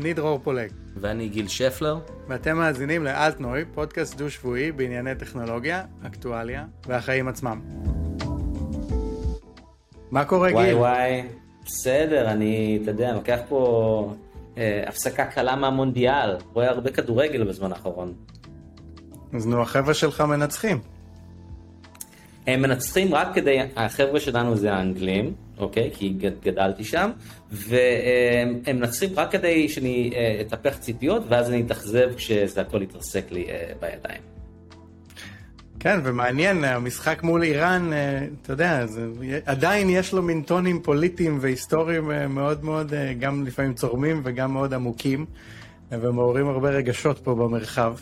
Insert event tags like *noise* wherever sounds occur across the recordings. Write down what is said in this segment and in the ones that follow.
אני דרור פולג. ואני גיל שפלר. ואתם מאזינים לאלטנוי, פודקאסט דו-שבועי בענייני טכנולוגיה, אקטואליה והחיים עצמם. מה קורה, וואי, גיל? וואי וואי, בסדר, אני, אתה יודע, לוקח פה אה, הפסקה קלה מהמונדיאל. רואה הרבה כדורגל בזמן האחרון. אז נו, החבר'ה שלך מנצחים. הם מנצחים רק כדי, החבר'ה שלנו זה האנגלים, אוקיי? כי גד- גדלתי שם, והם הם מנצחים רק כדי שאני אה, אטפח ציפיות, ואז אני אתאכזב כשזה הכל יתרסק לי אה, בידיים. כן, ומעניין, המשחק מול איראן, אה, אתה יודע, זה, עדיין יש לו מין טונים פוליטיים והיסטוריים מאוד מאוד, גם לפעמים צורמים וגם מאוד עמוקים, ומעוררים הרבה רגשות פה במרחב.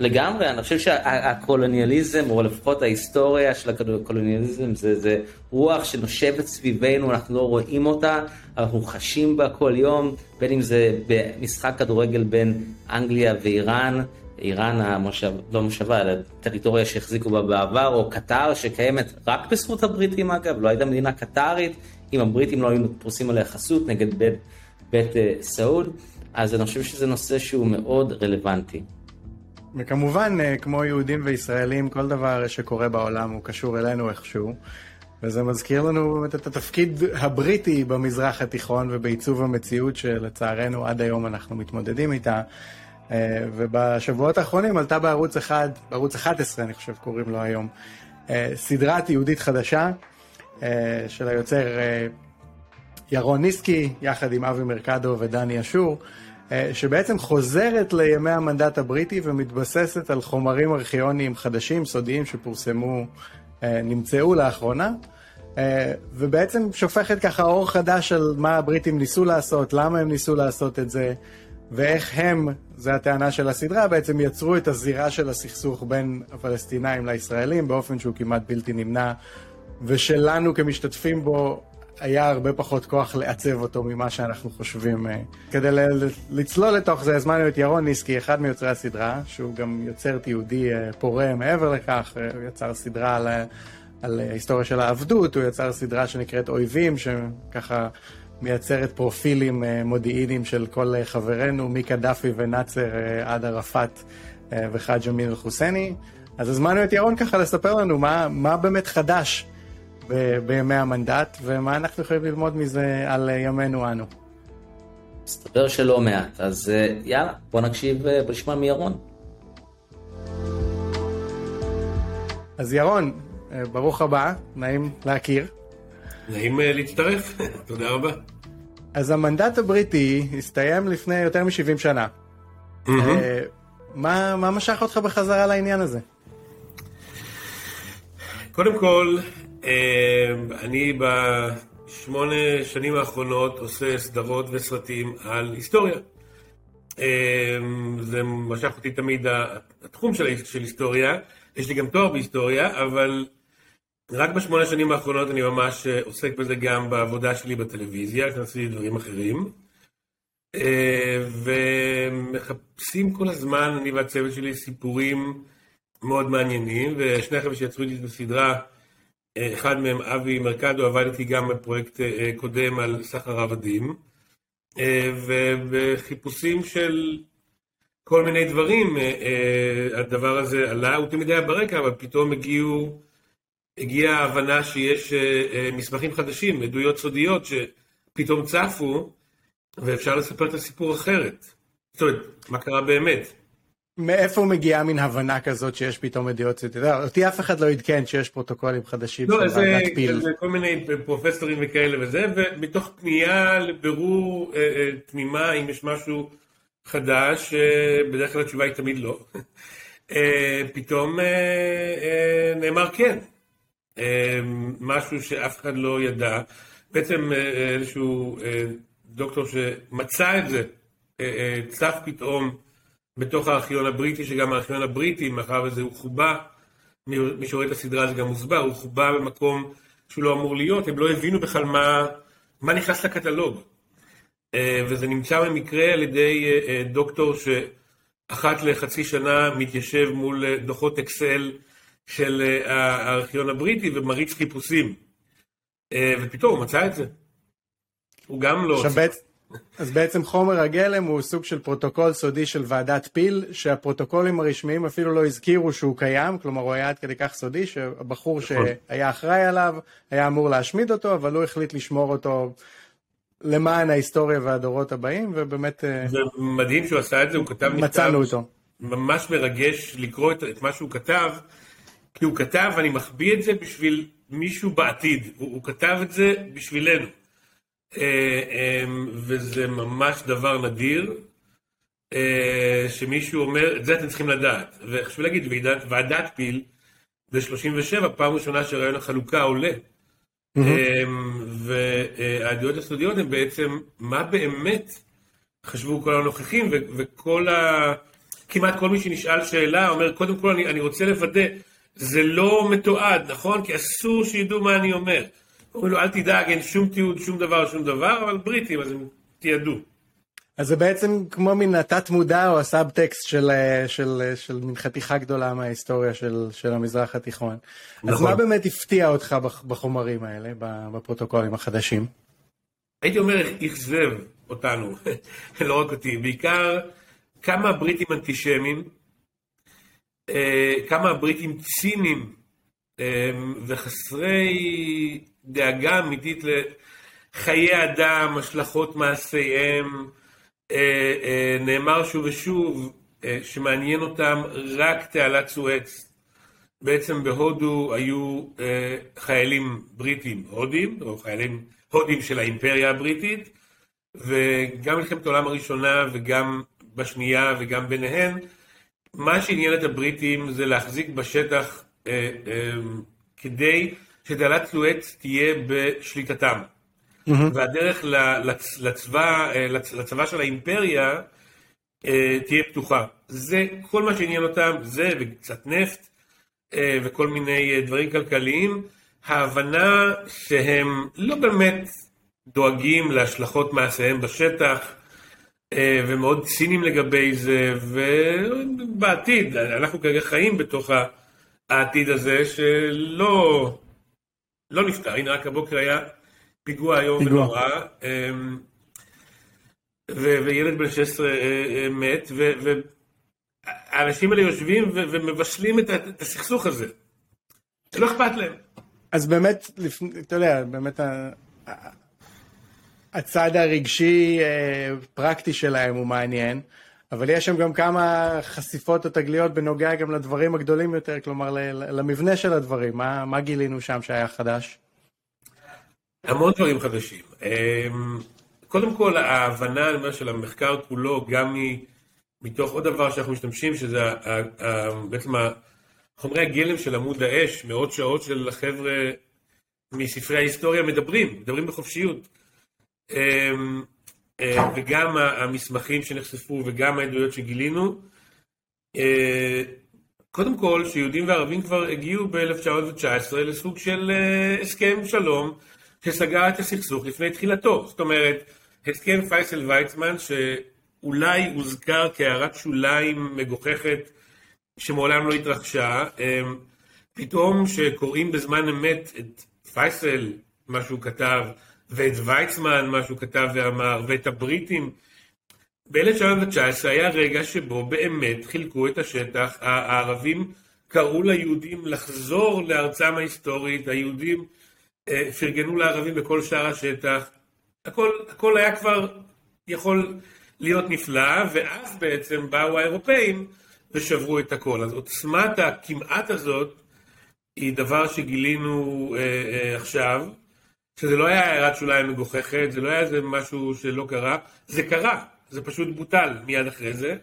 לגמרי, אני חושב שהקולוניאליזם, או לפחות ההיסטוריה של הקולוניאליזם, זה, זה רוח שנושבת סביבנו, אנחנו לא רואים אותה, אנחנו חשים בה כל יום, בין אם זה במשחק כדורגל בין אנגליה ואיראן, איראן המושב, לא מושבה, אלא טריטוריה שהחזיקו בה בעבר, או קטר שקיימת רק בזכות הבריטים אגב, לא הייתה מדינה קטרית, אם הבריטים לא היו פרוסים עליה חסות נגד בית, בית אה, סעוד, אז אני חושב שזה נושא שהוא מאוד רלוונטי. וכמובן, אה, כמו יהודים וישראלים, כל דבר שקורה בעולם הוא קשור אלינו איכשהו. וזה מזכיר לנו באמת את התפקיד הבריטי במזרח התיכון ובעיצוב המציאות שלצערנו עד היום אנחנו מתמודדים איתה. אה, ובשבועות האחרונים עלתה בערוץ אחד, בערוץ 11 אני חושב קוראים לו היום, אה, סדרת יהודית חדשה של היוצר ירון ניסקי, יחד עם אבי מרקדו ודני אשור, שבעצם חוזרת לימי המנדט הבריטי ומתבססת על חומרים ארכיוניים חדשים, סודיים, שפורסמו, אה, נמצאו לאחרונה, אה, ובעצם שופכת ככה אור חדש על מה הבריטים ניסו לעשות, למה הם ניסו לעשות את זה, ואיך הם, זו הטענה של הסדרה, בעצם יצרו את הזירה של הסכסוך בין הפלסטינאים לישראלים באופן שהוא כמעט בלתי נמנע, ושלנו כמשתתפים בו היה הרבה פחות כוח לעצב אותו ממה שאנחנו חושבים. אה. כדי לצלול לתוך זה, הזמנו את ירון ניסקי, אחד מיוצרי הסדרה, שהוא גם יוצר תיעודי אה, פורה מעבר לכך, אה, הוא יצר סדרה על, על ההיסטוריה של העבדות, הוא יצר סדרה שנקראת אויבים, שככה מייצרת פרופילים מודיעיניים של כל חברינו, מקדאפי ונאצר עד ערפאת וחאג' אמין אל-חוסייני. אז הזמנו את ירון ככה לספר לנו מה, מה באמת חדש בימי המנדט, ומה אנחנו יכולים ללמוד מזה על אה, ימינו אנו. מסתבר שלא מעט, אז אה, יאללה, בוא נקשיב, אה, בוא נשמע מירון. אז ירון, ברוך הבא, נעים להכיר. נעים להצטרף, *laughs* תודה רבה. אז המנדט הבריטי הסתיים לפני יותר מ-70 שנה. אה, מה, מה משך אותך בחזרה לעניין הזה? קודם כל, אני בשמונה שנים האחרונות עושה סדרות וסרטים על היסטוריה. אה, זה משך אותי תמיד התחום של, של היסטוריה, יש לי גם תואר בהיסטוריה, אבל רק בשמונה שנים האחרונות אני ממש אה, עוסק בזה גם בעבודה שלי בטלוויזיה, שעשיתי דברים אחרים. אה, ומחפשים כל הזמן, אני והצוות שלי, סיפורים מאוד מעניינים, ושני החבר'ה שיצרו איתי את הסדרה, אחד מהם, אבי מרקדו, עבד איתי גם בפרויקט אה, קודם על סחר עבדים, אה, ובחיפושים של כל מיני דברים, אה, הדבר הזה עלה, הוא תמיד היה ברקע, אבל פתאום הגיעו, הגיעה ההבנה שיש מסמכים חדשים, עדויות סודיות שפתאום צפו, ואפשר לספר את הסיפור אחרת. זאת אומרת, מה קרה באמת? מאיפה מגיעה מין הבנה כזאת שיש פתאום ידיעות? אתה יודע, אותי אף אחד לא עדכן שיש פרוטוקולים חדשים לא, של זה, ועדת פיל. זה כל מיני פרופסורים וכאלה וזה, ומתוך פנייה לבירור אה, אה, תמימה אם יש משהו חדש, אה, בדרך כלל התשובה היא תמיד לא, *laughs* אה, פתאום נאמר כן. משהו שאף אחד לא ידע. בעצם איזשהו דוקטור שמצא את זה, צף פתאום בתוך הארכיון הבריטי, שגם הארכיון הבריטי, מאחר וזה הוא חובה, מי שרואה את הסדרה זה גם מוסבר, הוא הוחבא במקום שהוא לא אמור להיות, הם לא הבינו בכלל מה, מה נכנס לקטלוג. אה, וזה נמצא במקרה על ידי אה, אה, דוקטור שאחת לחצי שנה מתיישב מול דוחות אקסל של הארכיון הבריטי ומריץ חיפושים. ופתאום הוא מצא את זה. הוא גם לא... עכשיו בעצם, אז בעצם חומר הגלם הוא סוג של פרוטוקול סודי של ועדת פיל, שהפרוטוקולים הרשמיים אפילו לא הזכירו שהוא קיים, כלומר הוא היה עד כדי כך סודי, שהבחור נכון. שהיה אחראי עליו היה אמור להשמיד אותו, אבל הוא החליט לשמור אותו למען ההיסטוריה והדורות הבאים, ובאמת... אה, זה מדהים שהוא עשה את זה, הוא כתב מכתב... מצאנו אותו. ממש מרגש לקרוא את, את מה שהוא כתב, כי הוא כתב, אני מחביא את זה בשביל מישהו בעתיד, הוא, הוא כתב את זה בשבילנו. אה, אמ, וזה ממש דבר נדיר, אה, שמישהו אומר, את זה אתם צריכים לדעת. וחשוב להגיד, ועדת, ועדת פיל, ב-37, פעם ראשונה שרעיון החלוקה עולה. Mm-hmm. והעדויות הסודיות הן בעצם מה באמת חשבו כל הנוכחים, וכל ה... כמעט כל מי שנשאל שאלה אומר, קודם כל אני, אני רוצה לוודא, זה לא מתועד, נכון? כי אסור שידעו מה אני אומר. אומרים לו, אל תדאג, אין שום תיעוד, שום דבר, שום דבר, אבל בריטים, אז הם תיעדו. אז זה בעצם כמו מין התת מודע או הסאבטקסט של, של, של, של מין חתיכה גדולה מההיסטוריה של, של המזרח התיכון. נכון. אז מה באמת הפתיע אותך בחומרים האלה, בפרוטוקולים החדשים? הייתי אומר, אכזב אותנו, *laughs* לא רק אותי, בעיקר כמה בריטים אנטישמים, אה, כמה בריטים ציניים אה, וחסרי דאגה אמיתית לחיי אדם, השלכות מעשיהם. אה, נאמר שוב ושוב שמעניין אותם רק תעלת סואץ. בעצם בהודו היו חיילים בריטים הודים, או חיילים הודים של האימפריה הבריטית, וגם מלחמת העולם הראשונה וגם בשנייה וגם ביניהן, מה שעניין את הבריטים זה להחזיק בשטח אה, אה, כדי שתעלת סואץ תהיה בשליטתם. Mm-hmm. והדרך לצ, לצבא, אה, לצ, לצבא של האימפריה אה, תהיה פתוחה. זה כל מה שעניין אותם, זה וקצת נפט אה, וכל מיני דברים כלכליים. ההבנה שהם לא באמת דואגים להשלכות מעשיהם בשטח, ומאוד ציניים לגבי זה, ובעתיד, אנחנו כרגע חיים בתוך העתיד הזה שלא לא נפתר, הנה רק הבוקר היה פיגוע היום ונורא, אמ, וילד בן 16 אה, אה, מת, והאנשים האלה יושבים ומבשלים את הסכסוך הזה, לא אכפת להם. אז באמת, אתה יודע, באמת הצד הרגשי אה, פרקטי שלהם הוא מעניין, אבל יש שם גם כמה חשיפות או תגליות בנוגע גם לדברים הגדולים יותר, כלומר למבנה של הדברים, מה, מה גילינו שם שהיה חדש? המון דברים חדשים. אמ, קודם כל ההבנה אומר, של המחקר כולו, גם מתוך עוד דבר שאנחנו משתמשים, שזה בעצם חומרי הגלם של עמוד האש, מאות שעות של החבר'ה מספרי ההיסטוריה מדברים, מדברים בחופשיות. אה, וגם המסמכים שנחשפו וגם העדויות שגילינו. אה, קודם כל, שיהודים וערבים כבר הגיעו ב-1919 לסוג של אה, הסכם שלום שסגר את הסכסוך לפני תחילתו. זאת אומרת, הסכם פייסל ויצמן, שאולי הוזכר כהערת שוליים מגוחכת שמעולם לא התרחשה, פתאום שקוראים בזמן אמת את פייסל, מה שהוא כתב, ואת ויצמן, מה שהוא כתב ואמר, ואת הבריטים. ב-1919 היה רגע שבו באמת חילקו את השטח, הערבים קראו ליהודים לחזור לארצם ההיסטורית, היהודים אה, פרגנו לערבים בכל שאר השטח, הכל, הכל היה כבר יכול להיות נפלא, ואז בעצם באו האירופאים ושברו את הכל. אז עוצמת הכמעט הזאת היא דבר שגילינו אה, אה, עכשיו. שזה לא היה הערת שוליים מגוחכת, זה לא היה איזה משהו שלא קרה, זה קרה, זה פשוט בוטל מיד אחרי זה.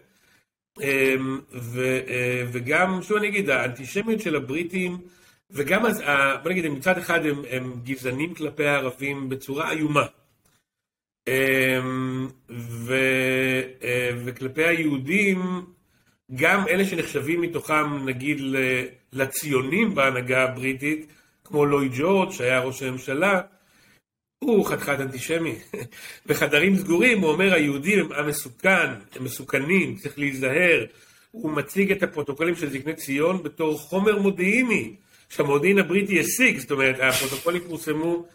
אמ, ו, אה, וגם, שוב אני אגיד, האנטישמיות של הבריטים, וגם אז, בוא נגיד, מצד אחד הם, הם גזענים כלפי הערבים בצורה איומה. אמ, ו, אה, וכלפי היהודים, גם אלה שנחשבים מתוכם, נגיד, לציונים בהנהגה הבריטית, כמו לואי ג'ורג', שהיה ראש הממשלה, הוא חתיכת אנטישמי. *laughs* בחדרים סגורים הוא אומר היהודים הם עם מסוכן, הם מסוכנים, צריך להיזהר. הוא מציג את הפרוטוקולים של זקני ציון בתור חומר מודיעיני שהמודיעין הבריטי השיג, זאת אומרת הפרוטוקולים פורסמו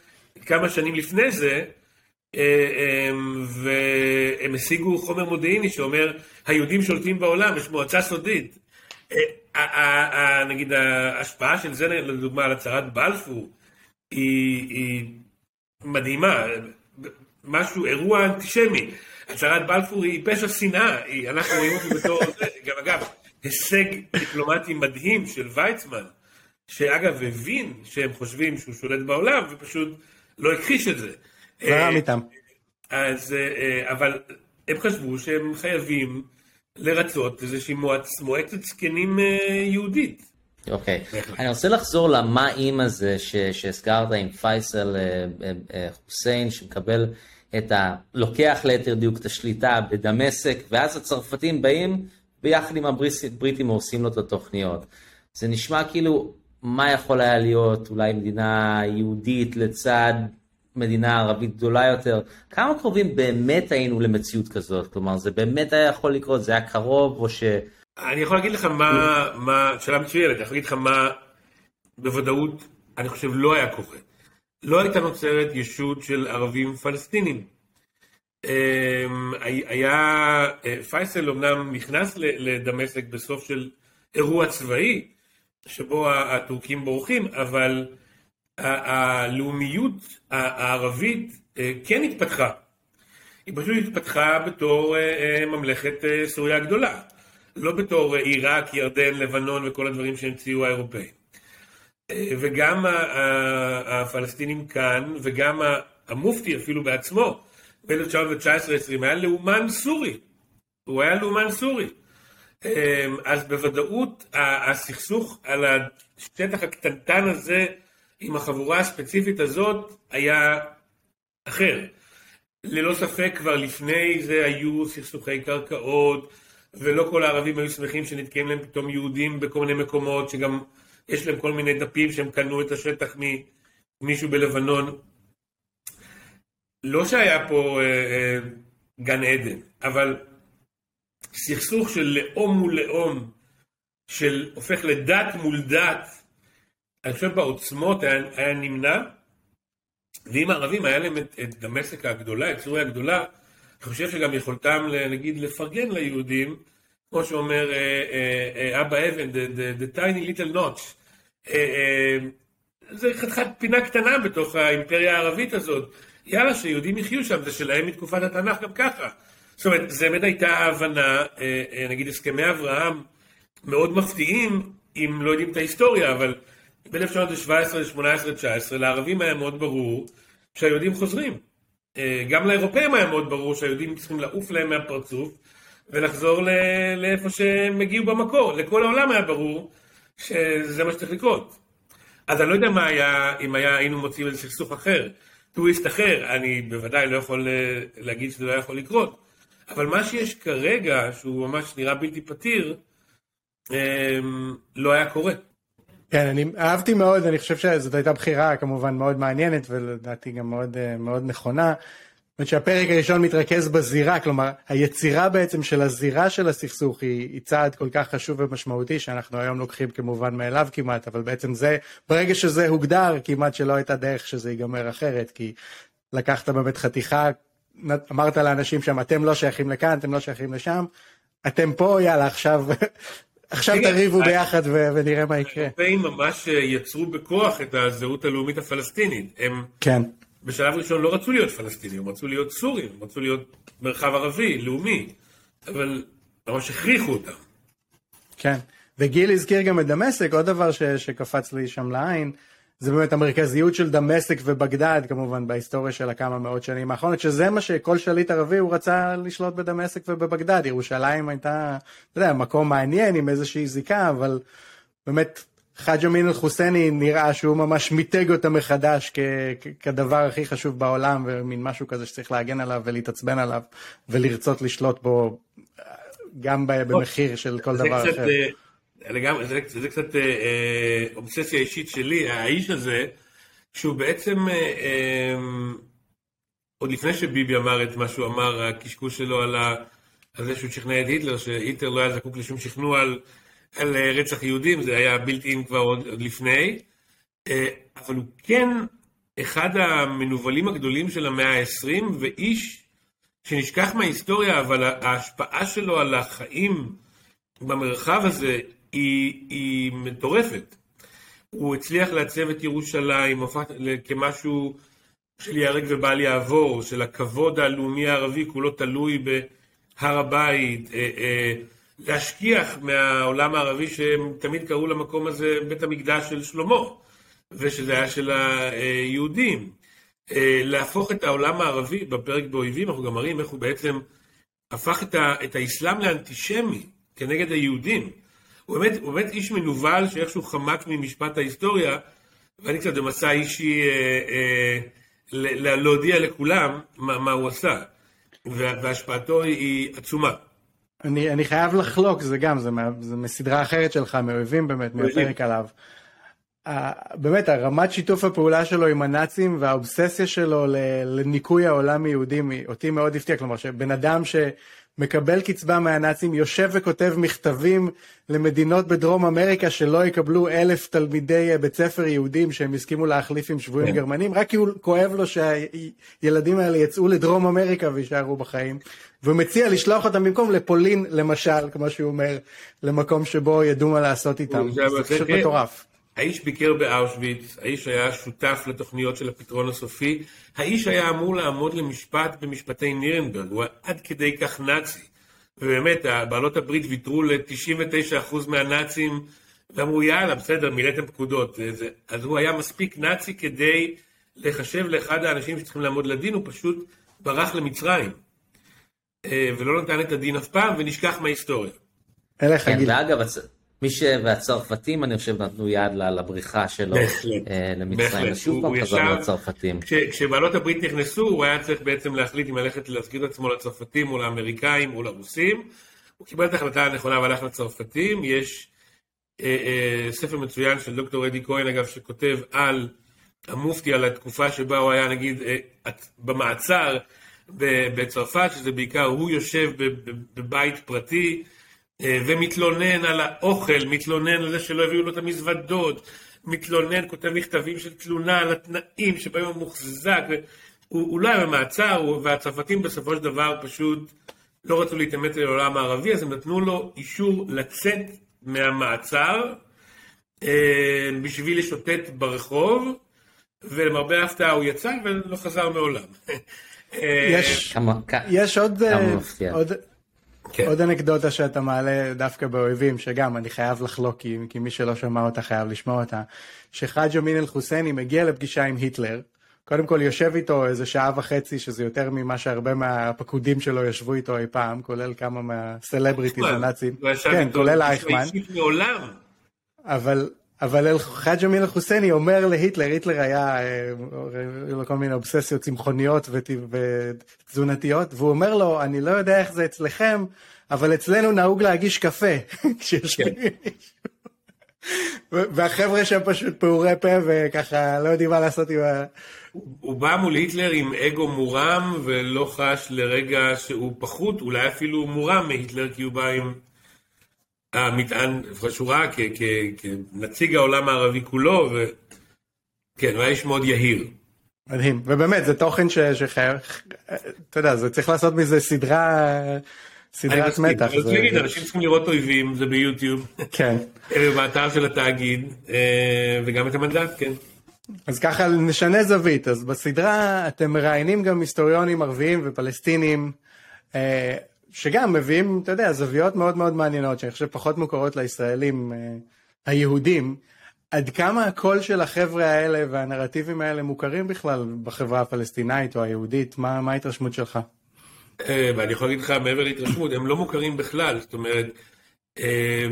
כמה שנים לפני זה, והם השיגו חומר מודיעיני שאומר, היהודים שולטים בעולם, יש מועצה סודית. נגיד ההשפעה של זה, לדוגמה, על הצהרת בלפור, היא, היא מדהימה, משהו, אירוע אנטישמי. הצהרת בלפור היא פשע שנאה, אנחנו רואים אותו בתור, גם אגב, הישג דיפלומטי מדהים של ויצמן, שאגב הבין שהם חושבים שהוא שולט בעולם ופשוט לא הכחיש את זה. זרם איתם. אז, אה, אבל הם חשבו שהם חייבים לרצות איזושהי מועצת זקנים אה, יהודית. אוקיי, okay. אני רוצה לחזור למה אם הזה שהזכרת עם פייסל אה, חוסיין שמקבל את ה... לוקח ליתר דיוק את השליטה בדמשק ואז הצרפתים באים ביחד עם הבריטים עושים לו את התוכניות. זה נשמע כאילו מה יכול היה להיות אולי מדינה יהודית לצד מדינה ערבית גדולה יותר, כמה קרובים באמת היינו למציאות כזאת? כלומר, זה באמת היה יכול לקרות? זה היה קרוב או ש... אני יכול להגיד לך מה, מה, שאלה מצוינת, אני יכול להגיד לך מה בוודאות אני חושב לא היה קורה. לא הייתה נוצרת ישות של ערבים פלסטינים. אמ, היה, אה, פייסל אמנם נכנס לדמשק בסוף של אירוע צבאי, שבו הטורקים בורחים, אבל הלאומיות הערבית אה, כן התפתחה. היא פשוט התפתחה בתור אה, ממלכת סוריה הגדולה, לא בתור עיראק, ירדן, לבנון וכל הדברים שהמציאו האירופאים. וגם הפלסטינים כאן, וגם המופתי אפילו בעצמו, ב-1919-20 היה לאומן סורי. הוא היה לאומן סורי. אז בוודאות הסכסוך על השטח הקטנטן הזה עם החבורה הספציפית הזאת היה אחר. ללא ספק כבר לפני זה היו סכסוכי קרקעות, ולא כל הערבים היו שמחים שנתקעים להם פתאום יהודים בכל מיני מקומות, שגם יש להם כל מיני דפים שהם קנו את השטח ממישהו בלבנון. לא שהיה פה אה, אה, גן עדן, אבל סכסוך של לאום מול לאום, של הופך לדת מול דת, אני חושב בעוצמות היה, היה נמנע, ואם הערבים היה להם את, את דמשק הגדולה, את סוריה הגדולה, אני חושב שגם יכולתם, נגיד, לפרגן ליהודים, כמו שאומר אה, אה, אה, אבא אבן, the, the, tiny little notch. זה חתיכת פינה קטנה בתוך האימפריה הערבית הזאת. יאללה, שיהודים יחיו שם, זה שלהם מתקופת התנ"ך גם ככה. זאת אומרת, זה באמת הייתה ההבנה, נגיד הסכמי אברהם מאוד מפתיעים, אם לא יודעים את ההיסטוריה, אבל ב-1917, 18, 19, לערבים היה מאוד ברור שהיהודים חוזרים. אה, גם לאירופאים היה מאוד ברור שהיהודים צריכים לעוף להם מהפרצוף ולחזור לאיפה שהם הגיעו במקור. לכל העולם היה ברור שזה מה שצריך לקרות. אז אני לא יודע מה היה, אם היה, היינו מוצאים איזה סכסוך אחר, טוויסט אחר, אני בוודאי לא יכול אה, להגיד שזה לא יכול לקרות. אבל מה שיש כרגע, שהוא ממש נראה בלתי פתיר, אה, לא היה קורה. כן, אני אהבתי מאוד, אני חושב שזאת הייתה בחירה כמובן מאוד מעניינת ולדעתי גם מאוד, אה, מאוד נכונה. זאת אומרת שהפרק הראשון מתרכז בזירה, כלומר היצירה בעצם של הזירה של הסכסוך היא, היא צעד כל כך חשוב ומשמעותי שאנחנו היום לוקחים כמובן מאליו כמעט, אבל בעצם זה, ברגע שזה הוגדר כמעט שלא הייתה דרך שזה ייגמר אחרת, כי לקחת באמת חתיכה, אמרת לאנשים שם אתם לא שייכים לכאן, אתם לא שייכים לשם, אתם פה, יאללה עכשיו עכשיו תריבו ביחד ונראה מה יקרה. האירופאים ממש אה, יצרו בכוח את הזהות הלאומית הפלסטינית. הם כן. בשלב ראשון לא רצו להיות פלסטינים, הם רצו להיות סורים, הם רצו להיות מרחב ערבי, לאומי, אבל ממש הכריחו אותם. כן, וגיל הזכיר גם את דמשק, עוד דבר שקפץ לי שם לעין. זה באמת המרכזיות של דמשק ובגדד כמובן בהיסטוריה של הכמה מאות שנים האחרונות, שזה מה שכל שליט ערבי הוא רצה לשלוט בדמשק ובבגדד. ירושלים הייתה, אתה יודע, מקום מעניין עם איזושהי זיקה, אבל באמת חאג' אמין אל-חוסייני נראה שהוא ממש מיתג אותה מחדש כ- כדבר הכי חשוב בעולם, ומין משהו כזה שצריך להגן עליו ולהתעצבן עליו ולרצות לשלוט בו גם במחיר של כל דבר אחר. לגמרי, זה, זה קצת אה, אה, אובססיה אישית שלי, האיש הזה, שהוא בעצם, אה, אה, עוד לפני שביבי אמר את מה שהוא אמר, הקשקוש שלו על, ה, על זה שהוא שכנע את היטלר, שהיטלר לא היה זקוק לשום שכנוע על, על אה, רצח יהודים, זה היה בלתי אין כבר עוד, עוד לפני, אה, אבל הוא כן אחד המנוולים הגדולים של המאה ה-20, ואיש שנשכח מההיסטוריה, אבל ההשפעה שלו על החיים במרחב הזה היא, היא מטורפת. הוא הצליח לעצב את ירושלים כמשהו של ייהרג ובל יעבור, של הכבוד הלאומי הערבי כולו תלוי בהר הבית, אה, אה, להשכיח מהעולם הערבי שהם תמיד קראו למקום הזה בית המקדש של שלמה, ושזה היה של היהודים. אה, להפוך את העולם הערבי, בפרק באויבים אנחנו גם מראים איך הוא בעצם הפך את, ה, את האסלאם לאנטישמי כנגד היהודים. הוא באמת, הוא באמת איש מנוול שאיכשהו חמק ממשפט ההיסטוריה, ואני קצת במסע אישי אה, אה, להודיע לכולם מה, מה הוא עשה, והשפעתו היא עצומה. אני, אני חייב לחלוק, זה גם, זה, זה מסדרה אחרת שלך, מאויבים באמת, מהפרק עליו. באמת, הרמת שיתוף הפעולה שלו עם הנאצים והאובססיה שלו לניקוי העולם מיהודים, אותי מאוד הפתיע, כלומר, שבן אדם שמקבל קצבה מהנאצים, יושב וכותב מכתבים למדינות בדרום אמריקה שלא יקבלו אלף תלמידי בית ספר יהודים שהם הסכימו להחליף עם שבויים כן. גרמנים, רק כי הוא כואב לו שהילדים האלה יצאו לדרום אמריקה ויישארו בחיים, והוא מציע לשלוח אותם במקום לפולין, למשל, כמו שהוא אומר, למקום שבו ידעו מה לעשות איתם, זה פשוט מטורף. האיש ביקר באושוויץ, האיש היה שותף לתוכניות של הפתרון הסופי, האיש היה אמור לעמוד למשפט במשפטי נירנברג, הוא היה עד כדי כך נאצי. ובאמת, בעלות הברית ויתרו ל-99% מהנאצים, ואמרו יאללה, בסדר, מילאתם פקודות. אז הוא היה מספיק נאצי כדי לחשב לאחד האנשים שצריכים לעמוד לדין, הוא פשוט ברח למצרים. אה, ולא נתן את הדין אף פעם, ונשכח מההיסטוריה. כן, ואגב, מי ש... והצרפתים, אני חושב, נתנו יד לבריחה שלו אה, למצרים. שוב פעם חזרנו לצרפתים. כשבעלות הברית נכנסו, הוא היה צריך בעצם להחליט אם ללכת להזכיר את עצמו לצרפתים או לאמריקאים או לרוסים. הוא קיבל את ההחלטה הנכונה והלך לצרפתים. יש אה, אה, ספר מצוין של דוקטור אדי כהן, אגב, שכותב על המופתי, על התקופה שבה הוא היה, נגיד, אה, במעצר בצרפת, שזה בעיקר, הוא יושב בבית פרטי. אה, ומתלונן על האוכל, מתלונן על זה שלא הביאו לו את המזוודות, מתלונן, כותב מכתבים של תלונה על התנאים שבהם הוא מוחזק, הוא, הוא לא היה במעצר, והצרפתים בסופו של דבר פשוט לא רצו להתאמץ לעולם הערבי, אז הם נתנו לו אישור לצאת מהמעצר אה, בשביל לשוטט ברחוב, ולמרבה ההפתעה הוא יצא ולא חזר מעולם. *laughs* יש, יש עוד, עוד, כן. עוד אנקדוטה שאתה מעלה דווקא באויבים, שגם אני חייב לחלוק, כי, כי מי שלא שמע אותה חייב לשמוע אותה, שחאג' אמין אל-חוסייני מגיע לפגישה עם היטלר, קודם כל יושב איתו איזה שעה וחצי, שזה יותר ממה שהרבה מהפקודים שלו ישבו איתו אי פעם, כולל כמה מהסלבריטיז הנאצים. כן, כולל אייכמן. אבל אבל חאג' אמין אל-חוסייני אומר להיטלר, היטלר היה, היו אה, לו כל מיני אובססיות צמחוניות ותזונתיות, והוא אומר לו, אני לא יודע איך זה אצלכם, אבל אצלנו נהוג להגיש קפה *laughs* כשיושבים. כן. והחבר'ה שם פשוט פעורי פה וככה לא יודעים מה לעשות עם ה... הוא בא מול היטלר עם אגו מורם ולא חש לרגע שהוא פחות, אולי אפילו מורם מהיטלר כי הוא בא עם המטען, לפחות שהוא ראה כנציג העולם הערבי כולו, וכן, הוא היה איש מאוד יהיר. מדהים, ובאמת, זה תוכן שחייב, אתה יודע, זה צריך לעשות מזה סדרה, סדרת מתח. אני רוצה להגיד, אנשים צריכים לראות אויבים, זה ביוטיוב. כן. באתר של התאגיד, אה, וגם את המנדט, כן. אז ככה נשנה זווית, אז בסדרה אתם מראיינים גם היסטוריונים ערביים ופלסטינים. שגם מביאים, אתה יודע, זוויות מאוד מאוד מעניינות, שאני חושב פחות מוכרות לישראלים אה, היהודים. עד כמה הקול של החבר'ה האלה והנרטיבים האלה מוכרים בכלל בחברה הפלסטינאית או היהודית? מה, מה ההתרשמות שלך? אה, ואני יכול להגיד לך, מעבר להתרשמות, הם לא מוכרים בכלל. זאת אומרת, אה,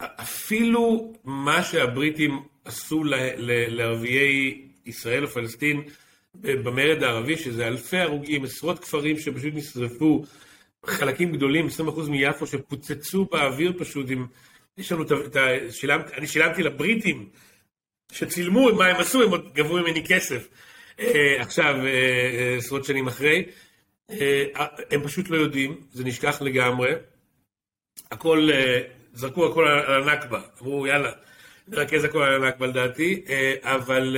אפילו מה שהבריטים עשו לערביי ישראל או פלסטין במרד הערבי, שזה אלפי הרוגים, עשרות כפרים שפשוט נשרפו, חלקים גדולים, 20% מיפו שפוצצו באוויר פשוט עם... יש לנו את ה... שילמת, אני שילמתי לבריטים שצילמו מה הם עשו, הם עוד גבו ממני כסף. אה, עכשיו, אה, אה, עשרות שנים אחרי. הם פשוט לא יודעים, זה נשכח לגמרי. הכל, זרקו הכל על הנכבה. אמרו, יאללה, נרכז הכל על הנכבה לדעתי, אבל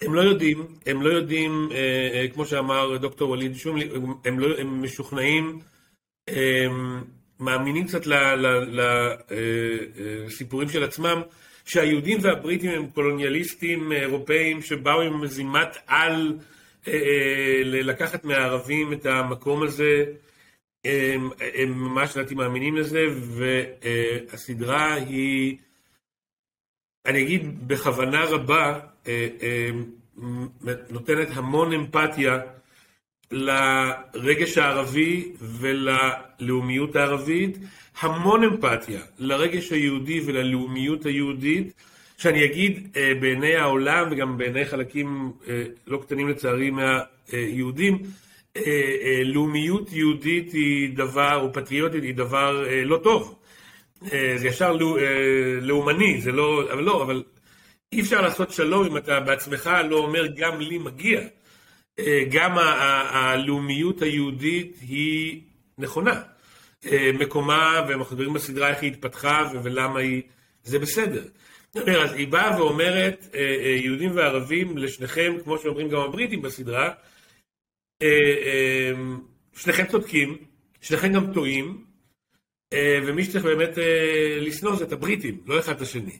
הם לא יודעים, הם לא יודעים, כמו שאמר דוקטור ווליד שומלי, הם, לא, הם משוכנעים, הם מאמינים קצת לסיפורים של עצמם, שהיהודים והבריטים הם קולוניאליסטים אירופאים שבאו עם מזימת על לקחת מהערבים את המקום הזה. הם, הם ממש לדעתי מאמינים לזה, והסדרה היא, אני אגיד בכוונה רבה, אה, אה, נותנת המון אמפתיה לרגש הערבי וללאומיות הערבית, המון אמפתיה לרגש היהודי וללאומיות היהודית, שאני אגיד אה, בעיני העולם וגם בעיני חלקים לא קטנים לצערי מהיהודים, אה, אה, לאומיות יהודית היא דבר, או פטריוטית היא דבר אה, לא טוב. זה ישר לאומני, זה לא, אבל לא, אבל אי אפשר לעשות שלום אם אתה בעצמך לא אומר גם לי מגיע. גם הלאומיות היהודית היא נכונה. מקומה, ואנחנו מדברים בסדרה איך היא התפתחה ולמה היא, זה בסדר. אז היא באה ואומרת, יהודים וערבים, לשניכם, כמו שאומרים גם הבריטים בסדרה, אה, אה, שניכם צודקים, שניכם גם טועים, אה, ומי שצריך באמת לשנוא זה את הבריטים, לא אחד את השני.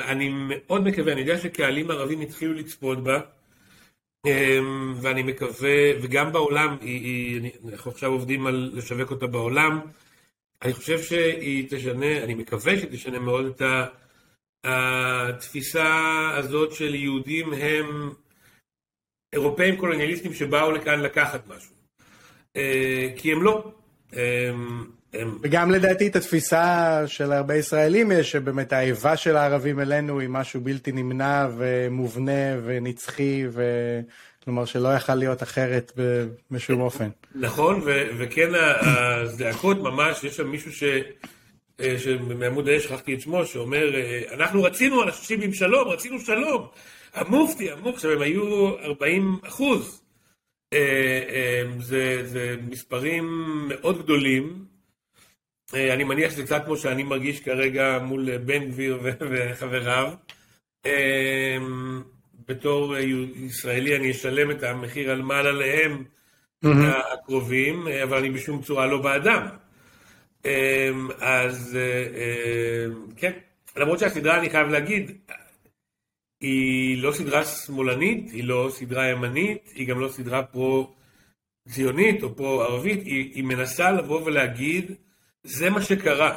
אני מאוד מקווה, אני יודע שקהלים ערבים התחילו לצפות בה, ואני מקווה, וגם בעולם, אנחנו עכשיו עובדים על לשווק אותה בעולם, אני חושב שהיא תשנה, אני מקווה שהיא תשנה מאוד את התפיסה הזאת של יהודים הם אירופאים קולוניאליסטים שבאו לכאן לקחת משהו. אה, כי הם לא. הם... וגם לדעתי את התפיסה של הרבה ישראלים יש, שבאמת האיבה של הערבים אלינו היא משהו בלתי נמנע ומובנה ונצחי, ו... כלומר שלא יכל להיות אחרת בשום אופן. נכון, ו- וכן הזעקות ממש, יש שם מישהו ש... אה, שמעמוד האש, שכחתי את שמו, שאומר, אה, אנחנו רצינו אנשים עם שלום, רצינו שלום. המופתי, המופתי, עכשיו הם היו 40 אחוז. אה, זה, זה מספרים מאוד גדולים. אה, אני מניח שזה קצת כמו שאני מרגיש כרגע מול בן גביר *laughs* וחבריו. בתור ישראלי אני אשלם את המחיר על מעל עליהם mm-hmm. הקרובים, אבל אני בשום צורה לא בעדם. אז כן, למרות שהסדרה, אני חייב להגיד, היא לא סדרה שמאלנית, היא לא סדרה ימנית, היא גם לא סדרה פרו-ציונית או פרו-ערבית, היא, היא מנסה לבוא ולהגיד, זה מה שקרה.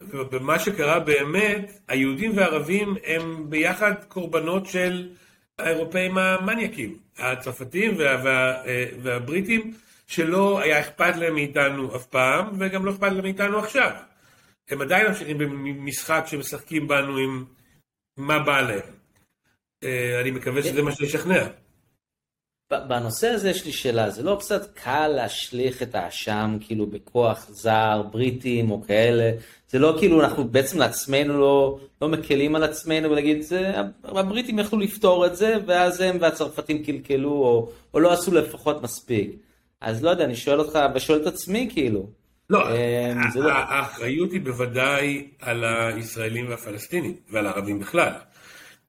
ובמה שקרה באמת, היהודים והערבים הם ביחד קורבנות של האירופאים המניאקים, הצרפתים וה, וה, והבריטים, שלא היה אכפת להם מאיתנו אף פעם, וגם לא אכפת להם מאיתנו עכשיו. הם עדיין ממשיכים במשחק שמשחקים בנו עם מה בא להם. אה, אני מקווה שזה מה שישכנע. בנושא הזה יש לי שאלה, זה לא קצת קל להשליך את האשם כאילו בכוח זר, בריטים או כאלה, זה לא כאילו אנחנו בעצם לעצמנו לא, לא מקלים על עצמנו ולהגיד, זה, הבריטים יכלו לפתור את זה ואז הם והצרפתים קלקלו או, או לא עשו לפחות מספיק. אז לא יודע, אני שואל אותך ושואל את עצמי כאילו. לא, אה, לא, האחריות היא בוודאי על הישראלים והפלסטינים ועל הערבים בכלל.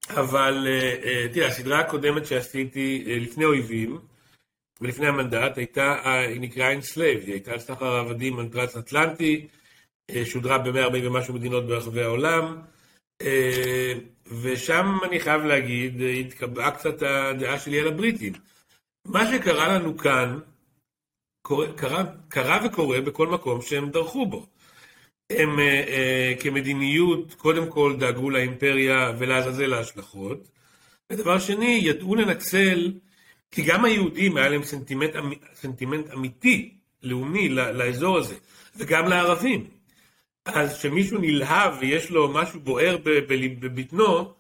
אבל אה, אה, תראה, הסדרה הקודמת שעשיתי אה, לפני אויבים, ולפני המנדט, הייתה, היא נקראה Enslaved, היא הייתה על סחר העבדים על טרנס אטלנטי, שודרה ב-140 ומשהו מדינות ברחבי העולם, ושם אני חייב להגיד, התקבעה קצת הדעה שלי על הבריטים. מה שקרה לנו כאן, קרה, קרה וקורה בכל מקום שהם דרכו בו. הם uh, uh, כמדיניות, קודם כל דאגו לאימפריה ולעזאזל ההשלכות, ודבר שני, ידעו לנצל, כי גם היהודים היה להם סנטימנט, סנטימנט אמיתי, לאומי, לאזור הזה, וגם לערבים. אז כשמישהו נלהב ויש לו משהו בוער בבטנו,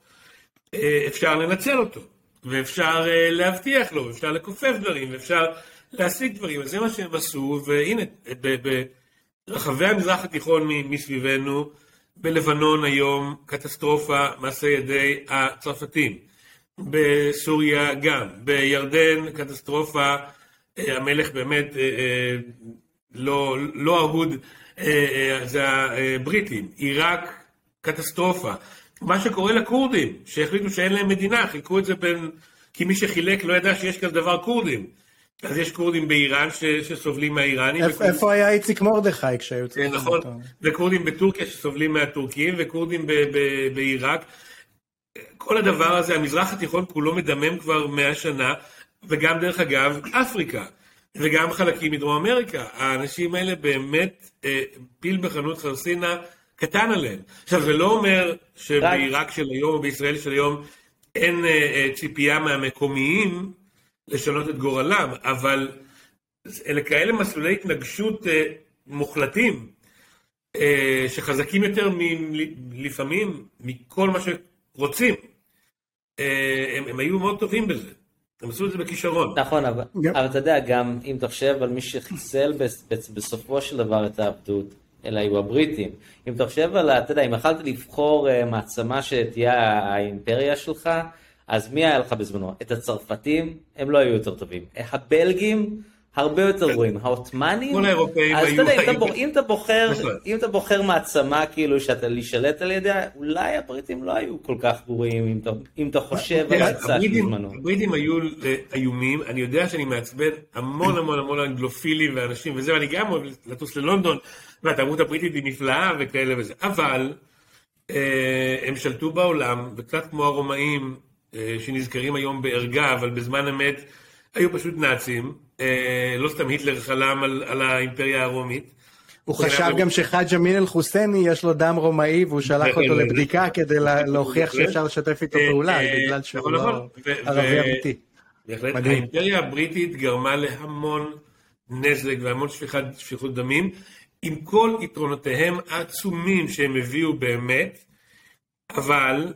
אה, אפשר לנצל אותו, ואפשר להבטיח לו, אפשר לכופף דברים, ואפשר להשיג דברים, אז זה מה שהם עשו, והנה, רחבי המזרח התיכון מסביבנו, בלבנון היום קטסטרופה מעשה ידי הצרפתים, בסוריה גם, בירדן קטסטרופה, אה, המלך באמת אה, אה, לא, לא אהוד, זה הבריטים, עיראק קטסטרופה, מה שקורה לכורדים, שהחליטו שאין להם מדינה, חילקו את זה בין... כי מי שחילק לא ידע שיש כזה דבר כורדים. אז יש כורדים באיראן ש, שסובלים מהאיראנים. איפה, וכורדים... איפה היה איציק מרדכי כשהיו צריכים נכון, אותו? וכורדים בטורקיה שסובלים מהטורקים, וכורדים בעיראק. כל הדבר הזה, המזרח התיכון כולו מדמם כבר מאה שנה, וגם דרך אגב, אפריקה, וגם חלקים מדרום אמריקה. האנשים האלה באמת אה, פיל בחנות חרסינה קטן עליהם. עכשיו, זה לא אומר שבעיראק של היום או בישראל של היום אין אה, אה, ציפייה מהמקומיים לשנות את גורלם, אבל אלה כאלה מסלולי התנגשות אה, מוחלטים, אה, שחזקים יותר מ- לפעמים מכל מה שרוצים. אה, הם, הם היו מאוד טובים בזה. הם עשו את זה בכישרון. נכון, אבל, yep. אבל אתה יודע, גם אם תחשב על מי שחיסל בסופו של דבר את העבדות, אלה היו הבריטים. אם תחשב על, אתה יודע, אם יכלת לבחור מעצמה שתהיה האימפריה שלך, אז מי היה לך בזמנו? את הצרפתים, הם לא היו יותר טובים. הבלגים, הרבה יותר כן. גרועים. העות'מאנים, כל האירופאים היו... אז אתה יודע, אם אתה בוחר, נכון. אם אתה בוחר מעצמה כאילו שאתה להישלט על ידיה, אולי הבריטים לא היו כל כך גרועים, אם אתה חושב על הצד בזמנו. הבריטים היו איומים, אני יודע שאני מעצבן המון המון המון אנגלופילים ואנשים וזה, ואני גם אוהב לטוס ללונדון, והתרבות הבריטית היא נפלאה וכאלה וזה, אבל אה, הם שלטו בעולם, וקצת כמו הרומאים, אה, שנזכרים היום בערגה, אבל בזמן אמת היו פשוט נאצים. אה, לא סתם היטלר חלם על, על האימפריה הרומית. הוא חשב גם שחאג' אמין אל-חוסייני יש לו דם רומאי והוא שלח אותו לבדיקה כדי להוכיח שאפשר לשתף איתו פעולה, אה, בגלל שהוא לא נכון. ערבי אמיתי. בהחלט, האימפריה הבריטית גרמה להמון נזק והמון שפיכות דמים, עם כל יתרונותיהם העצומים שהם הביאו באמת, אבל אה,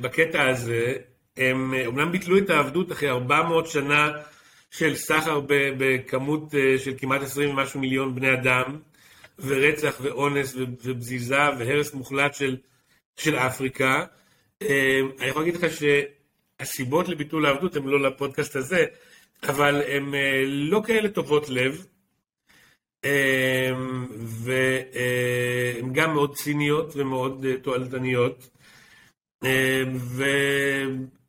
בקטע הזה, הם אומנם ביטלו את העבדות אחרי 400 שנה של סחר בכמות אה, של כמעט 20 ומשהו מיליון בני אדם, ורצח ואונס ובזיזה והרס מוחלט של, של אפריקה. אה, אני יכול להגיד לך שהסיבות לביטול העבדות הן לא לפודקאסט הזה, אבל הן לא כאלה טובות לב, והן גם מאוד ציניות ומאוד תועלתניות. אמ,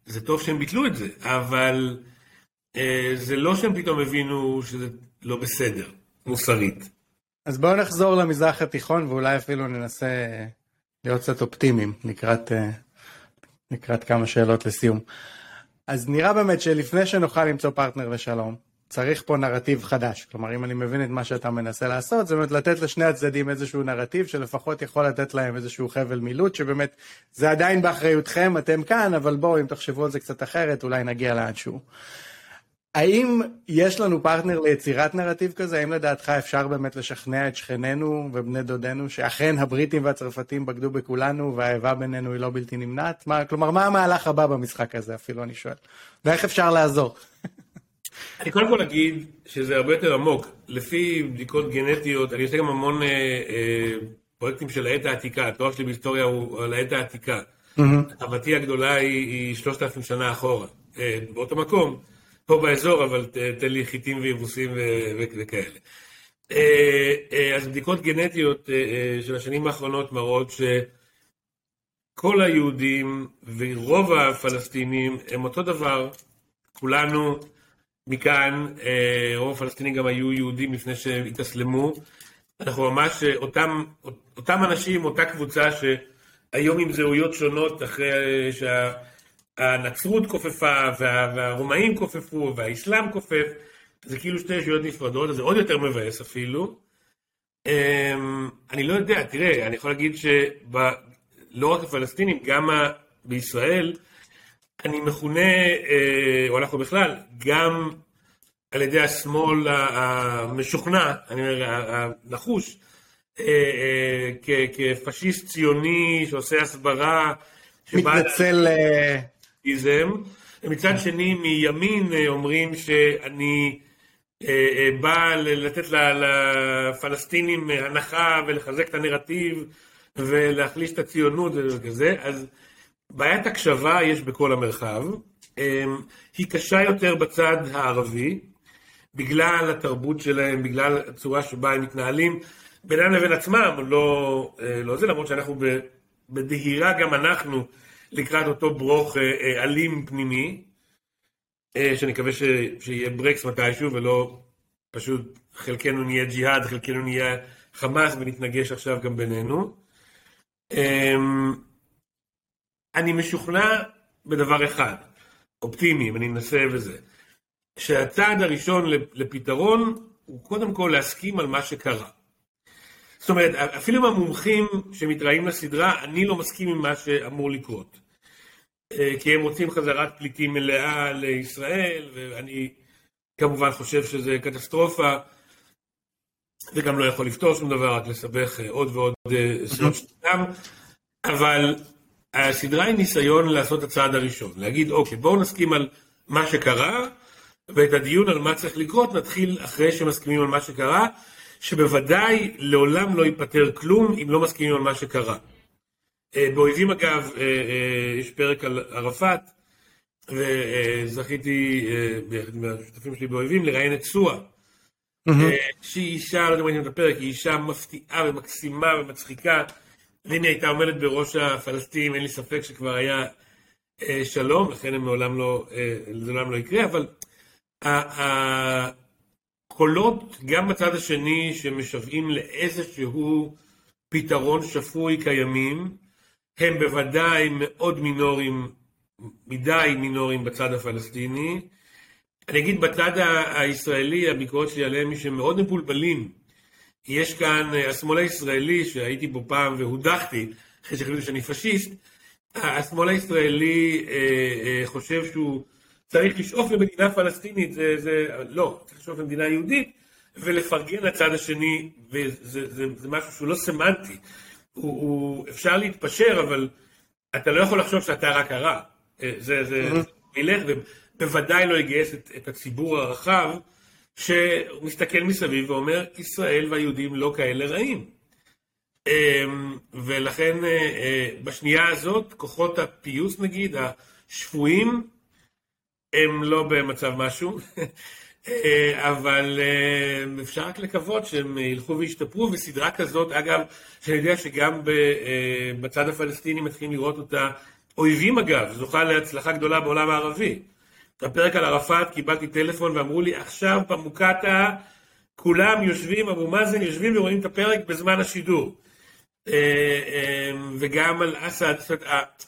וזה טוב שהם ביטלו את זה, אבל אה, זה לא שהם פתאום הבינו שזה לא בסדר, מוסרית. אז בואו נחזור למזרח התיכון ואולי אפילו ננסה להיות קצת אופטימיים לקראת, אה, לקראת כמה שאלות לסיום. אז נראה באמת שלפני שנוכל למצוא פרטנר לשלום, צריך פה נרטיב חדש. כלומר, אם אני מבין את מה שאתה מנסה לעשות, זה באמת לתת לשני הצדדים איזשהו נרטיב שלפחות יכול לתת להם איזשהו חבל מילוט, שבאמת זה עדיין באחריותכם, אתם כאן, אבל בואו, אם תחשבו על זה קצת אחרת, אולי נגיע לאנשהו. האם יש לנו פרטנר ליצירת נרטיב כזה? האם לדעתך אפשר באמת לשכנע את שכנינו ובני דודינו שאכן הבריטים והצרפתים בגדו בכולנו והאיבה בינינו היא לא בלתי נמנעת? מה, כלומר, מה המהלך הבא במשחק הזה אפילו, אני שואל. ואיך אפשר לעזור? אני קודם כל אגיד שזה הרבה יותר עמוק. לפי בדיקות גנטיות, אני עושה גם המון אה, אה, פרויקטים של העת העתיקה, התואר שלי בהיסטוריה הוא על העת העתיקה. אהבתי הגדולה היא, שלושת אלפים שנה אחורה, אה, באותו מקום, פה באזור, אבל ת, תן לי חיטים ויבוסים וכאלה. אה, אה, אז בדיקות גנטיות אה, אה, של השנים האחרונות מראות שכל היהודים ורוב הפלסטינים הם אותו דבר, כולנו מכאן, אה, רוב הפלסטינים גם היו יהודים לפני שהתאסלמו. אנחנו ממש, אה, אותם, אותם אנשים, אותה קבוצה שהיום עם זהויות שונות, אחרי שהנצרות כופפה, וה, והרומאים כופפו, והאסלאם כופף, זה כאילו שתי ישויות נפרדות, אז זה עוד יותר מבאס אפילו. אמ, אני לא יודע, תראה, אני יכול להגיד שלא רק הפלסטינים, גם בישראל, אני מכונה, אה, או אנחנו בכלל, גם על ידי השמאל המשוכנע, אני אומר, הנחוש, אה, אה, כפשיסט ציוני שעושה הסברה, מתנצל... מצד שני, מימין אומרים שאני בא לתת לפלסטינים הנחה ולחזק את הנרטיב ולהחליש את הציונות וכזה, אז בעיית הקשבה יש בכל המרחב, אמ, היא קשה יותר בצד הערבי, בגלל התרבות שלהם, בגלל הצורה שבה הם מתנהלים, בינם לבין עצמם, לא, אה, לא זה, למרות שאנחנו בדהירה גם אנחנו לקראת אותו ברוך אלים פנימי, שאני מקווה ש, שיהיה ברקס מתישהו ולא פשוט חלקנו נהיה ג'יהאד, חלקנו נהיה חמאס ונתנגש עכשיו גם בינינו. אני משוכנע בדבר אחד, אופטימי, ואני אנסה וזה, שהצעד הראשון לפתרון הוא קודם כל להסכים על מה שקרה. זאת אומרת, אפילו עם המומחים שמתראים לסדרה, אני לא מסכים עם מה שאמור לקרות. אה, כי הם רוצים חזרת פליטים מלאה לישראל, ואני כמובן חושב שזה קטסטרופה, וגם לא יכול לפתור שום דבר, רק לסבך אה, עוד ועוד סיעות אה, שלנו, אבל הסדרה היא ניסיון לעשות את הצעד הראשון, להגיד אוקיי בואו נסכים על מה שקרה, ואת הדיון על מה צריך לקרות נתחיל אחרי שמסכימים על מה שקרה, שבוודאי לעולם לא ייפתר כלום אם לא מסכימים על מה שקרה. אה, באויבים אגב, יש פרק על ערפאת, וזכיתי ביחד עם השותפים שלי באויבים לראיין את סואה. שהיא אישה, לא יודע אם ראיתם את הפרק, היא אישה מפתיעה ומקסימה ומצחיקה. והנה הייתה עומדת בראש הפלסטינים, אין לי ספק שכבר היה אה, שלום, לכן הם מעולם לא, אה, זה לעולם לא יקרה, אבל הקולות, גם בצד השני, שמשוועים לאיזשהו פתרון שפוי קיימים, הם בוודאי מאוד מינוריים, מדי מינוריים בצד הפלסטיני. אני אגיד בצד הישראלי, הביקורת שלי עליהם היא שהם מאוד מבולבלים. יש כאן, אה, השמאל הישראלי, שהייתי בו פעם והודחתי, אחרי שהחליטו שאני פשיסט, השמאל הישראלי אה, אה, חושב שהוא צריך לשאוף למדינה פלסטינית, זה, זה, לא, צריך לשאוף למדינה יהודית, ולפרגן לצד השני, וזה זה, זה משהו שהוא לא סמנטי. הוא, הוא, אפשר להתפשר, אבל אתה לא יכול לחשוב שאתה רק הרע. זה, זה, mm-hmm. ילך, ובוודאי לא יגייס את, את הציבור הרחב. שמסתכל מסביב ואומר, ישראל והיהודים לא כאלה רעים. אמ, ולכן אה, אה, בשנייה הזאת, כוחות הפיוס נגיד, השפויים, הם לא במצב משהו, *laughs* אה, אבל אפשר רק לקוות שהם ילכו וישתפרו, וסדרה כזאת, אגב, שאני יודע שגם בצד הפלסטיני מתחילים לראות אותה, אויבים אגב, זוכה להצלחה גדולה בעולם הערבי. בפרק על ערפאת קיבלתי טלפון ואמרו לי, עכשיו במוקטעה כולם יושבים, אבו מאזן יושבים ורואים את הפרק בזמן השידור. אה, אה, וגם על אסד, זאת אומרת,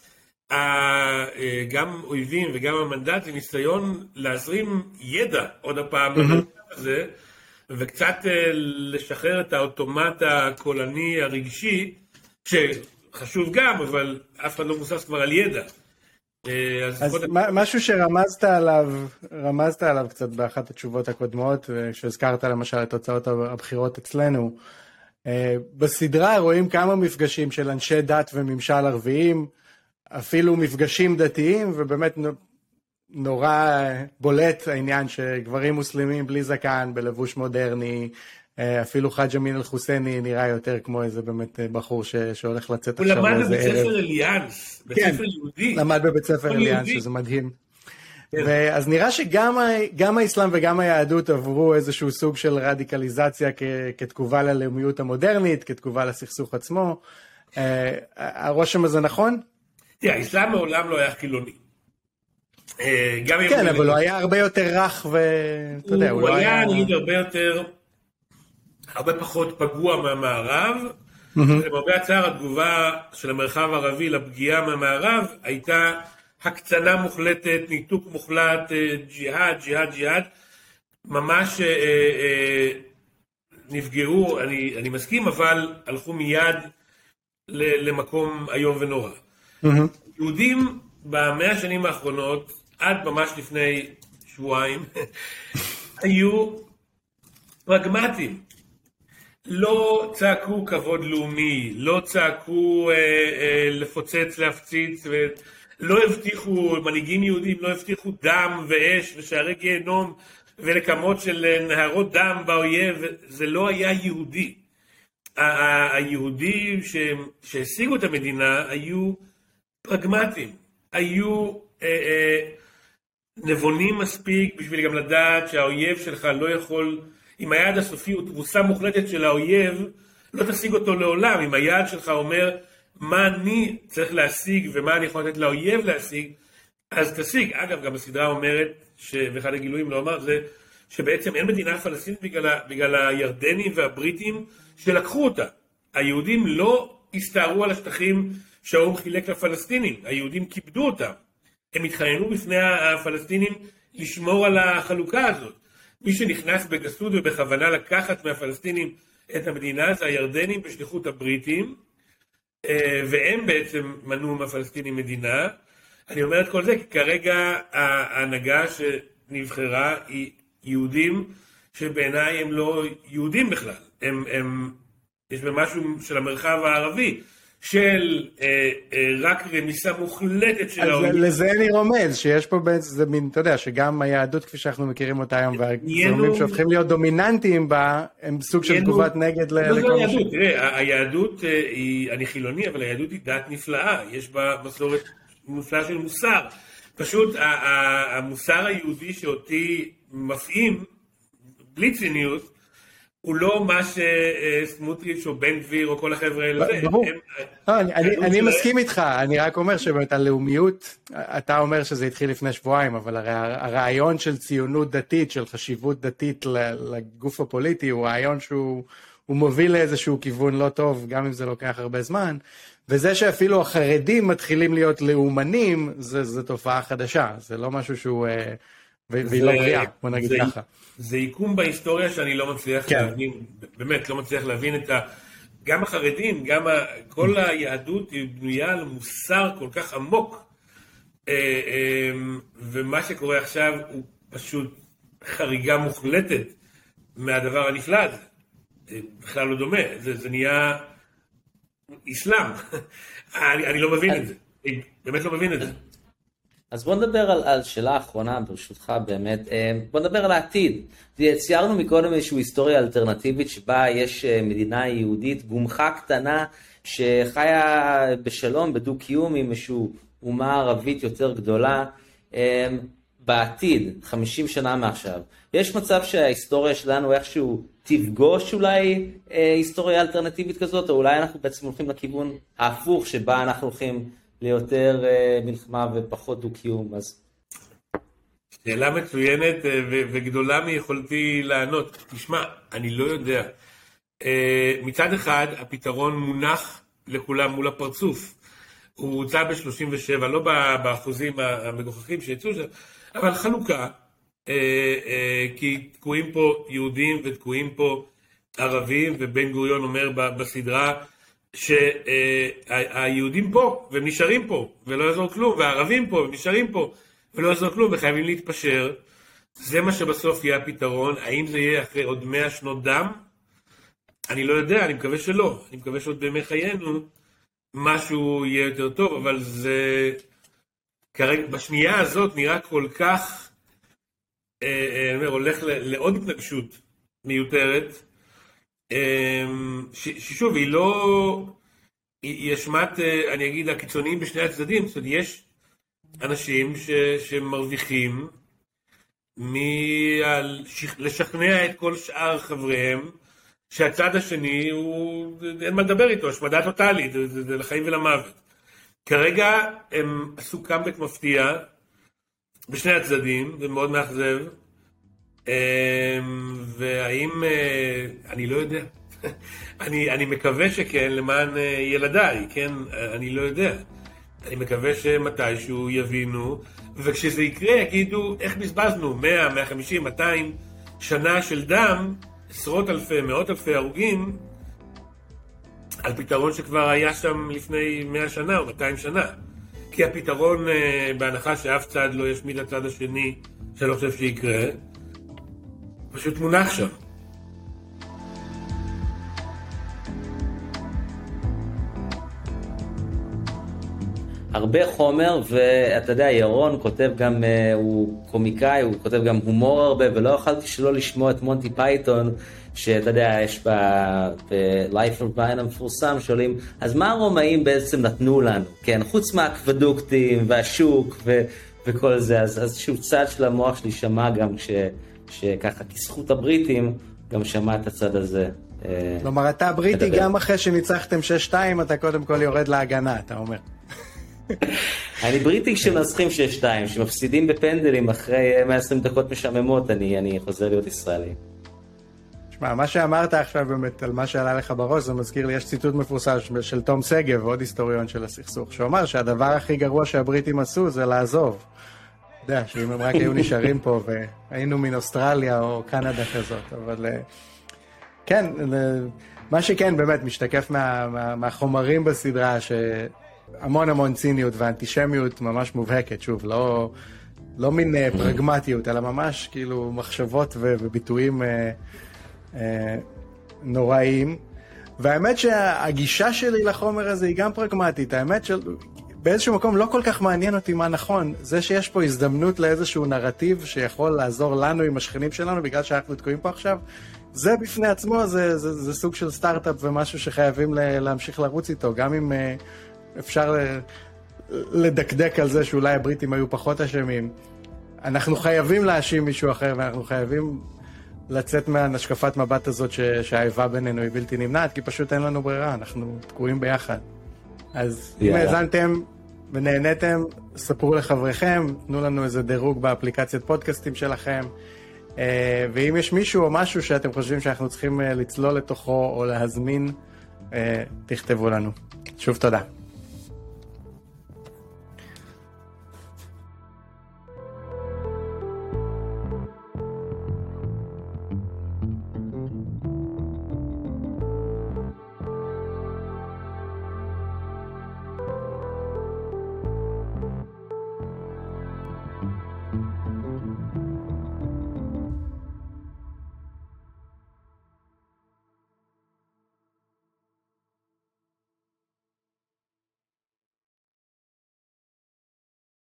אה, גם אויבים וגם המנדט זה ניסיון להזרים ידע עוד הפעם הזה, וקצת לשחרר את האוטומט הקולני הרגשי, שחשוב גם, אבל אף אחד לא מבוסס כבר על ידע. אה, אז, משהו שרמזת עליו, רמזת עליו קצת באחת התשובות הקודמות, כשהזכרת למשל את תוצאות הבחירות אצלנו. אה, בסדרה רואים כמה מפגשים של אנשי דת וממשל ערביים, אפילו מפגשים דתיים, ובאמת נורא בולט העניין שגברים מוסלמים בלי זקן, בלבוש מודרני, אה, אפילו חאג' אמין אל-חוסייני נראה יותר כמו איזה באמת אה, בחור ש... שהולך לצאת עכשיו לאיזה ערב. הוא למד בבית ספר אליאנס, בית כן, ספר יהודי. למד בבית ספר אליאנס, שזה מדהים. כן. אז נראה שגם האסלאם וגם היהדות עברו איזשהו סוג של רדיקליזציה כ... כתגובה ללאומיות המודרנית, כתגובה לסכסוך עצמו. אה, הרושם הזה נכון? תראה, האסלאם מעולם לא היה חילוני. כן, אבל הוא היה הרבה יותר רך ואתה יודע, הוא לא היה... הוא היה, נגיד, הרבה יותר... הרבה פחות פגוע מהמערב. למרבה הצער התגובה של המרחב הערבי לפגיעה מהמערב הייתה הקצנה מוחלטת, ניתוק מוחלט, אה, ג'יהאד, ג'יהאד, ג'יהאד. ממש אה, אה, נפגעו, אני, אני מסכים, אבל הלכו מיד למקום איום ונורא. יהודים במאה השנים האחרונות, עד ממש לפני שבועיים, *laughs* היו פרגמטיים. לא צעקו כבוד לאומי, לא צעקו אה, אה, לפוצץ, להפציץ, ולא הבטיחו, מנהיגים יהודים לא הבטיחו דם ואש ושערי גיהנום ונקמות של נהרות דם באויב, זה לא היה יהודי. היהודים שהשיגו את המדינה היו פרגמטיים, היו אה, אה, נבונים מספיק בשביל גם לדעת שהאויב שלך לא יכול אם היעד הסופי הוא תבוסה מוחלטת של האויב, לא תשיג אותו לעולם. אם היעד שלך אומר, מה אני צריך להשיג ומה אני יכול לתת לאויב להשיג, אז תשיג. אגב, גם הסדרה אומרת, ש... ואחד הגילויים לא אמר, זה שבעצם אין מדינה פלסטינית בגלל, בגלל הירדנים והבריטים שלקחו אותה. היהודים לא הסתערו על השטחים שהאו"ם חילק לפלסטינים, היהודים כיבדו אותם. הם התחננו בפני הפלסטינים לשמור על החלוקה הזאת. מי שנכנס בגסות ובכוונה לקחת מהפלסטינים את המדינה זה הירדנים בשליחות הבריטים, אה, והם בעצם מנעו מהפלסטינים מדינה. אני אומר את כל זה כי כרגע ההנהגה שנבחרה היא יהודים שבעיניי הם לא יהודים בכלל. הם, הם, יש במשהו של המרחב הערבי. של אה, אה, רק רמיסה מוחלטת של העולים. לזה אני רומז, שיש פה בעצם, מין, אתה יודע, שגם היהדות כפי שאנחנו מכירים אותה היום, והגזרמים שהופכים להיות דומיננטיים בה, הם סוג של תגובת נגד לא, לכל מה ש... תראה, היהדות אה, היא, אני חילוני, אבל היהדות היא דת נפלאה, יש בה מסורת נפלאה של מוסר. פשוט המוסר היהודי שאותי מפעים, בלי ציניות, הוא לא מה שסמוטריץ' או בן גביר או כל החבר'ה האלה. ברור. לא, אני מסכים איתך, אני רק אומר שבאמת הלאומיות, אתה אומר שזה התחיל לפני שבועיים, אבל הרי הרעיון של ציונות דתית, של חשיבות דתית לגוף הפוליטי, הוא רעיון שהוא מוביל לאיזשהו כיוון לא טוב, גם אם זה לוקח הרבה זמן. וזה שאפילו החרדים מתחילים להיות לאומנים, זו תופעה חדשה, זה לא משהו שהוא... אה, והיא לא בריאה, בוא נגיד ככה. זה עיקום בהיסטוריה שאני לא מצליח כן. להבין, באמת לא מצליח להבין את ה... גם החרדים, גם ה... כל היהדות היא בנויה על מוסר כל כך עמוק, אה, אה, ומה שקורה עכשיו הוא פשוט חריגה מוחלטת מהדבר הנפלא הזה. אה, בכלל לא דומה, זה, זה נהיה אסלאם. *laughs* אני, אני לא מבין את זה, אני באמת לא מבין את זה. אז בוא נדבר על, על שאלה אחרונה ברשותך באמת, אה, בוא נדבר על העתיד. ציירנו מקודם איזושהי היסטוריה אלטרנטיבית שבה יש אה, מדינה יהודית, גומחה קטנה שחיה בשלום, בדו-קיום עם איזושהי אומה ערבית יותר גדולה. אה, בעתיד, 50 שנה מעכשיו, יש מצב שההיסטוריה שלנו איכשהו תפגוש אולי אה, היסטוריה אלטרנטיבית כזאת, או אולי אנחנו בעצם הולכים לכיוון ההפוך שבה אנחנו הולכים ליותר אה, מלחמה ופחות דו-קיום, אז... שאלה מצוינת אה, וגדולה מיכולתי לענות. תשמע, אני לא יודע. אה, מצד אחד, הפתרון מונח לכולם מול הפרצוף. הוא הוצא ב-37, לא באחוזים המגוחכים שיצאו שם, אבל חלוקה, כי תקועים פה יהודים ותקועים פה ערבים, ובן גוריון אומר בסדרה, שהיהודים פה, והם נשארים פה, ולא יעזור כלום, והערבים פה, והם נשארים פה, ולא יעזור כלום, וחייבים להתפשר. זה מה שבסוף יהיה הפתרון. האם זה יהיה אחרי עוד מאה שנות דם? אני לא יודע, אני מקווה שלא. אני מקווה שעוד בימי חיינו משהו יהיה יותר טוב, אבל זה... כרגע, בשנייה הזאת נראה כל כך, אה, אה, הולך לעוד התנגשות מיותרת. אמ, ששוב, היא לא... היא אשמת, אה, אני אגיד, הקיצוניים בשני הצדדים. זאת אומרת, יש אנשים ש, שמרוויחים מלשכנע את כל שאר חבריהם שהצד השני הוא, אין מה לדבר איתו, השמדה טוטאלית, זה, זה, זה לחיים ולמוות. כרגע הם עשו קאמבק מפתיע בשני הצדדים, זה מאוד מאכזב. אמ, והאם, אה, אני לא יודע. *laughs* אני, אני מקווה שכן למען אה, ילדיי, כן? אני לא יודע. אני מקווה שמתישהו יבינו, וכשזה יקרה יגידו איך בזבזנו 100, 150, 200 שנה של דם, עשרות אלפי, מאות אלפי הרוגים, על פתרון שכבר היה שם לפני 100 שנה או 200 שנה. כי הפתרון, אה, בהנחה שאף צד לא ישמיד את הצד השני, שאני לא חושב שיקרה, פשוט מונח שם. הרבה חומר, ואתה יודע, ירון כותב גם, אה, הוא קומיקאי, הוא כותב גם הומור הרבה, ולא יכולתי שלא לשמוע את מונטי פייתון, שאתה יודע, יש ב-Life of Brian המפורסם, שואלים, אז מה הרומאים בעצם נתנו לנו, כן, חוץ מהאקוודוקטים והשוק ו- וכל זה, אז איזשהו צד של המוח שלי שמע גם כש... שככה כזכות הבריטים גם שמע את הצד הזה. אה, כלומר, אתה בריטי, גם אחרי שניצחתם 6-2, אתה קודם כל יורד להגנה, אתה אומר. *laughs* אני בריטי כשמנצחים 6-2, כשמפסידים בפנדלים אחרי 120 דקות משעממות, אני, אני חוזר להיות ישראלי. שמע, מה שאמרת עכשיו באמת על מה שעלה לך בראש, זה מזכיר לי, יש ציטוט מפורסם של תום שגב, עוד היסטוריון של הסכסוך, שהוא אמר שהדבר הכי גרוע שהבריטים עשו זה לעזוב. יודע, שאם הם רק היו נשארים פה והיינו מן אוסטרליה או קנדה כזאת, אבל אה, כן, מה שכן באמת משתקף מה, מה, מהחומרים בסדרה, שהמון המון ציניות ואנטישמיות ממש מובהקת, שוב, לא, לא מין אה, פרגמטיות, אלא ממש כאילו מחשבות וביטויים אה, אה, נוראיים. והאמת שהגישה שלי לחומר הזה היא גם פרגמטית, האמת של... באיזשהו מקום לא כל כך מעניין אותי מה נכון. זה שיש פה הזדמנות לאיזשהו נרטיב שיכול לעזור לנו עם השכנים שלנו בגלל שאנחנו תקועים פה עכשיו, זה בפני עצמו, זה, זה, זה סוג של סטארט-אפ ומשהו שחייבים להמשיך לרוץ איתו, גם אם uh, אפשר לדקדק על זה שאולי הבריטים היו פחות אשמים. אנחנו חייבים להאשים מישהו אחר ואנחנו חייבים לצאת מהשקפת מבט הזאת שהאיבה בינינו היא בלתי נמנעת, כי פשוט אין לנו ברירה, אנחנו תקועים ביחד. אז אם האזנתם ונהניתם, ספרו לחבריכם, תנו לנו איזה דירוג באפליקציית פודקאסטים שלכם. אה, ואם יש מישהו או משהו שאתם חושבים שאנחנו צריכים אה, לצלול לתוכו או להזמין, אה, תכתבו לנו. שוב תודה.